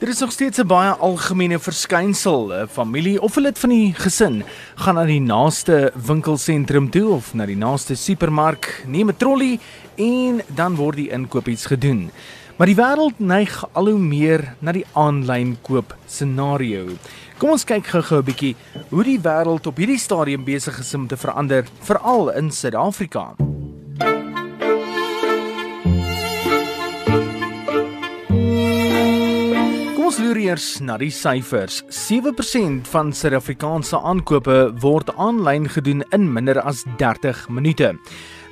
Dit is nog steeds 'n baie algemene verskynsel. 'n Familie of 'n lid van die gesin gaan na die naaste winkelsentrum toe of na die naaste supermark, neem 'n trolly en dan word die inkopies gedoen. Maar die wêreld neig al hoe meer na die aanlyn koop scenario. Kom ons kyk gou-gou 'n bietjie hoe die wêreld op hierdie stadium besig is om te verander, veral in Suid-Afrika. Ons loer eers na die syfers. 7% van Suid-Afrikaanse aankope word aanlyn gedoen in minder as 30 minute.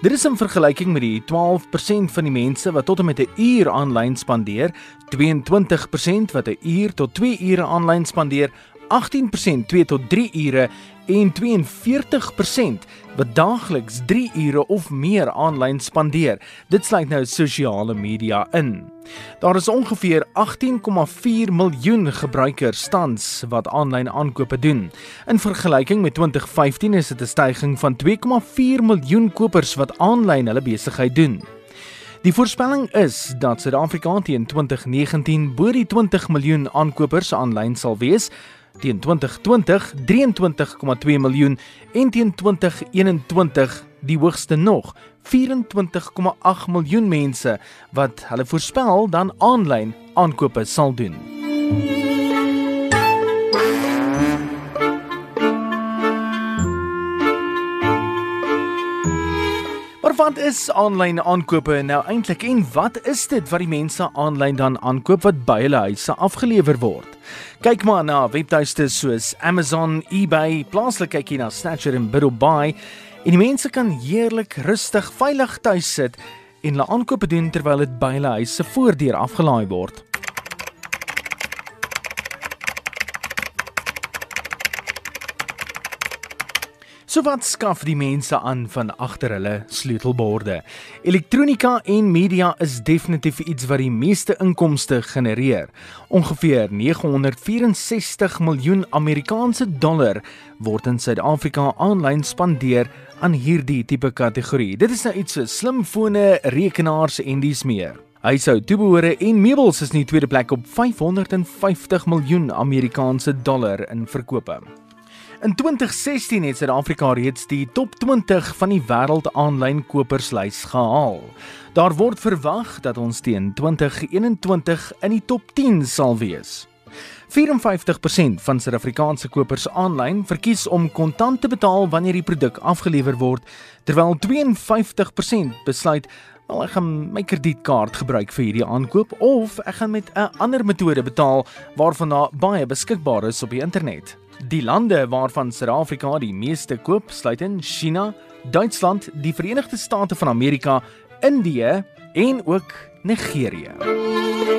Dit is in vergelyking met die 12% van die mense wat tot en met 'n uur aanlyn spandeer, 22% wat 'n uur tot 2 ure aanlyn spandeer, 18% 2 tot 3 ure en 42% wat daagliks 3 ure of meer aanlyn spandeer. Dit sluit nou sosiale media in. Daar is ongeveer 18,4 miljoen gebruikers tans wat aanlyn aankope doen. In vergelyking met 2015 is dit 'n stygings van 2,4 miljoen kopers wat aanlyn hulle besigheid doen. Die voorspelling is dat Suid-Afrika teen 2019 bo die 20 miljoen aankopers aanlyn sal wees teen 2020 23,2 miljoen en teen 2021 die hoogste nog 24,8 miljoen mense wat hulle voorspel dan aanlyn aankope sal doen. Wat is aanlyn aankope nou eintlik en wat is dit wat die mense aanlyn dan aankoop wat by hulle huise afgelewer word? Kyk maar na webtuiste soos Amazon, eBay, plaaslik kyk jy na Snatcher en Biddelbuy en die mense kan heerlik rustig veilig tuis sit en hulle aankope doen terwyl dit by hulle huis se voordeur afgelaai word. So wat skaf die mense aan van agter hulle sleutelborde? Elektronika en media is definitief iets wat die meeste inkomste genereer. Ongeveer 964 miljoen Amerikaanse dollar word in Suid-Afrika aanlyn spandeer aan hierdie tipe kategorie. Dit is nou iets so slimfone, rekenaars en dies meer. Huishou toebehore en meubels is in die tweede plek op 550 miljoen Amerikaanse dollar in verkope. In 2016 het Suid-Afrika reeds die top 20 van die wêreld aanlyn koperslys gehaal. Daar word verwag dat ons teen 2021 in die top 10 sal wees. 54% van Suid-Afrikaanse kopers aanlyn verkies om kontant te betaal wanneer die produk afgelewer word, terwyl 52% besluit Wel ek gaan my kredietkaart gebruik vir hierdie aankoop of ek gaan met 'n ander metode betaal waarvan daar baie beskikbaar is op die internet. Die lande waarvan Suid-Afrika die meeste koop, sluit in China, Duitsland, die Verenigde State van Amerika, Indië en ook Nigerië.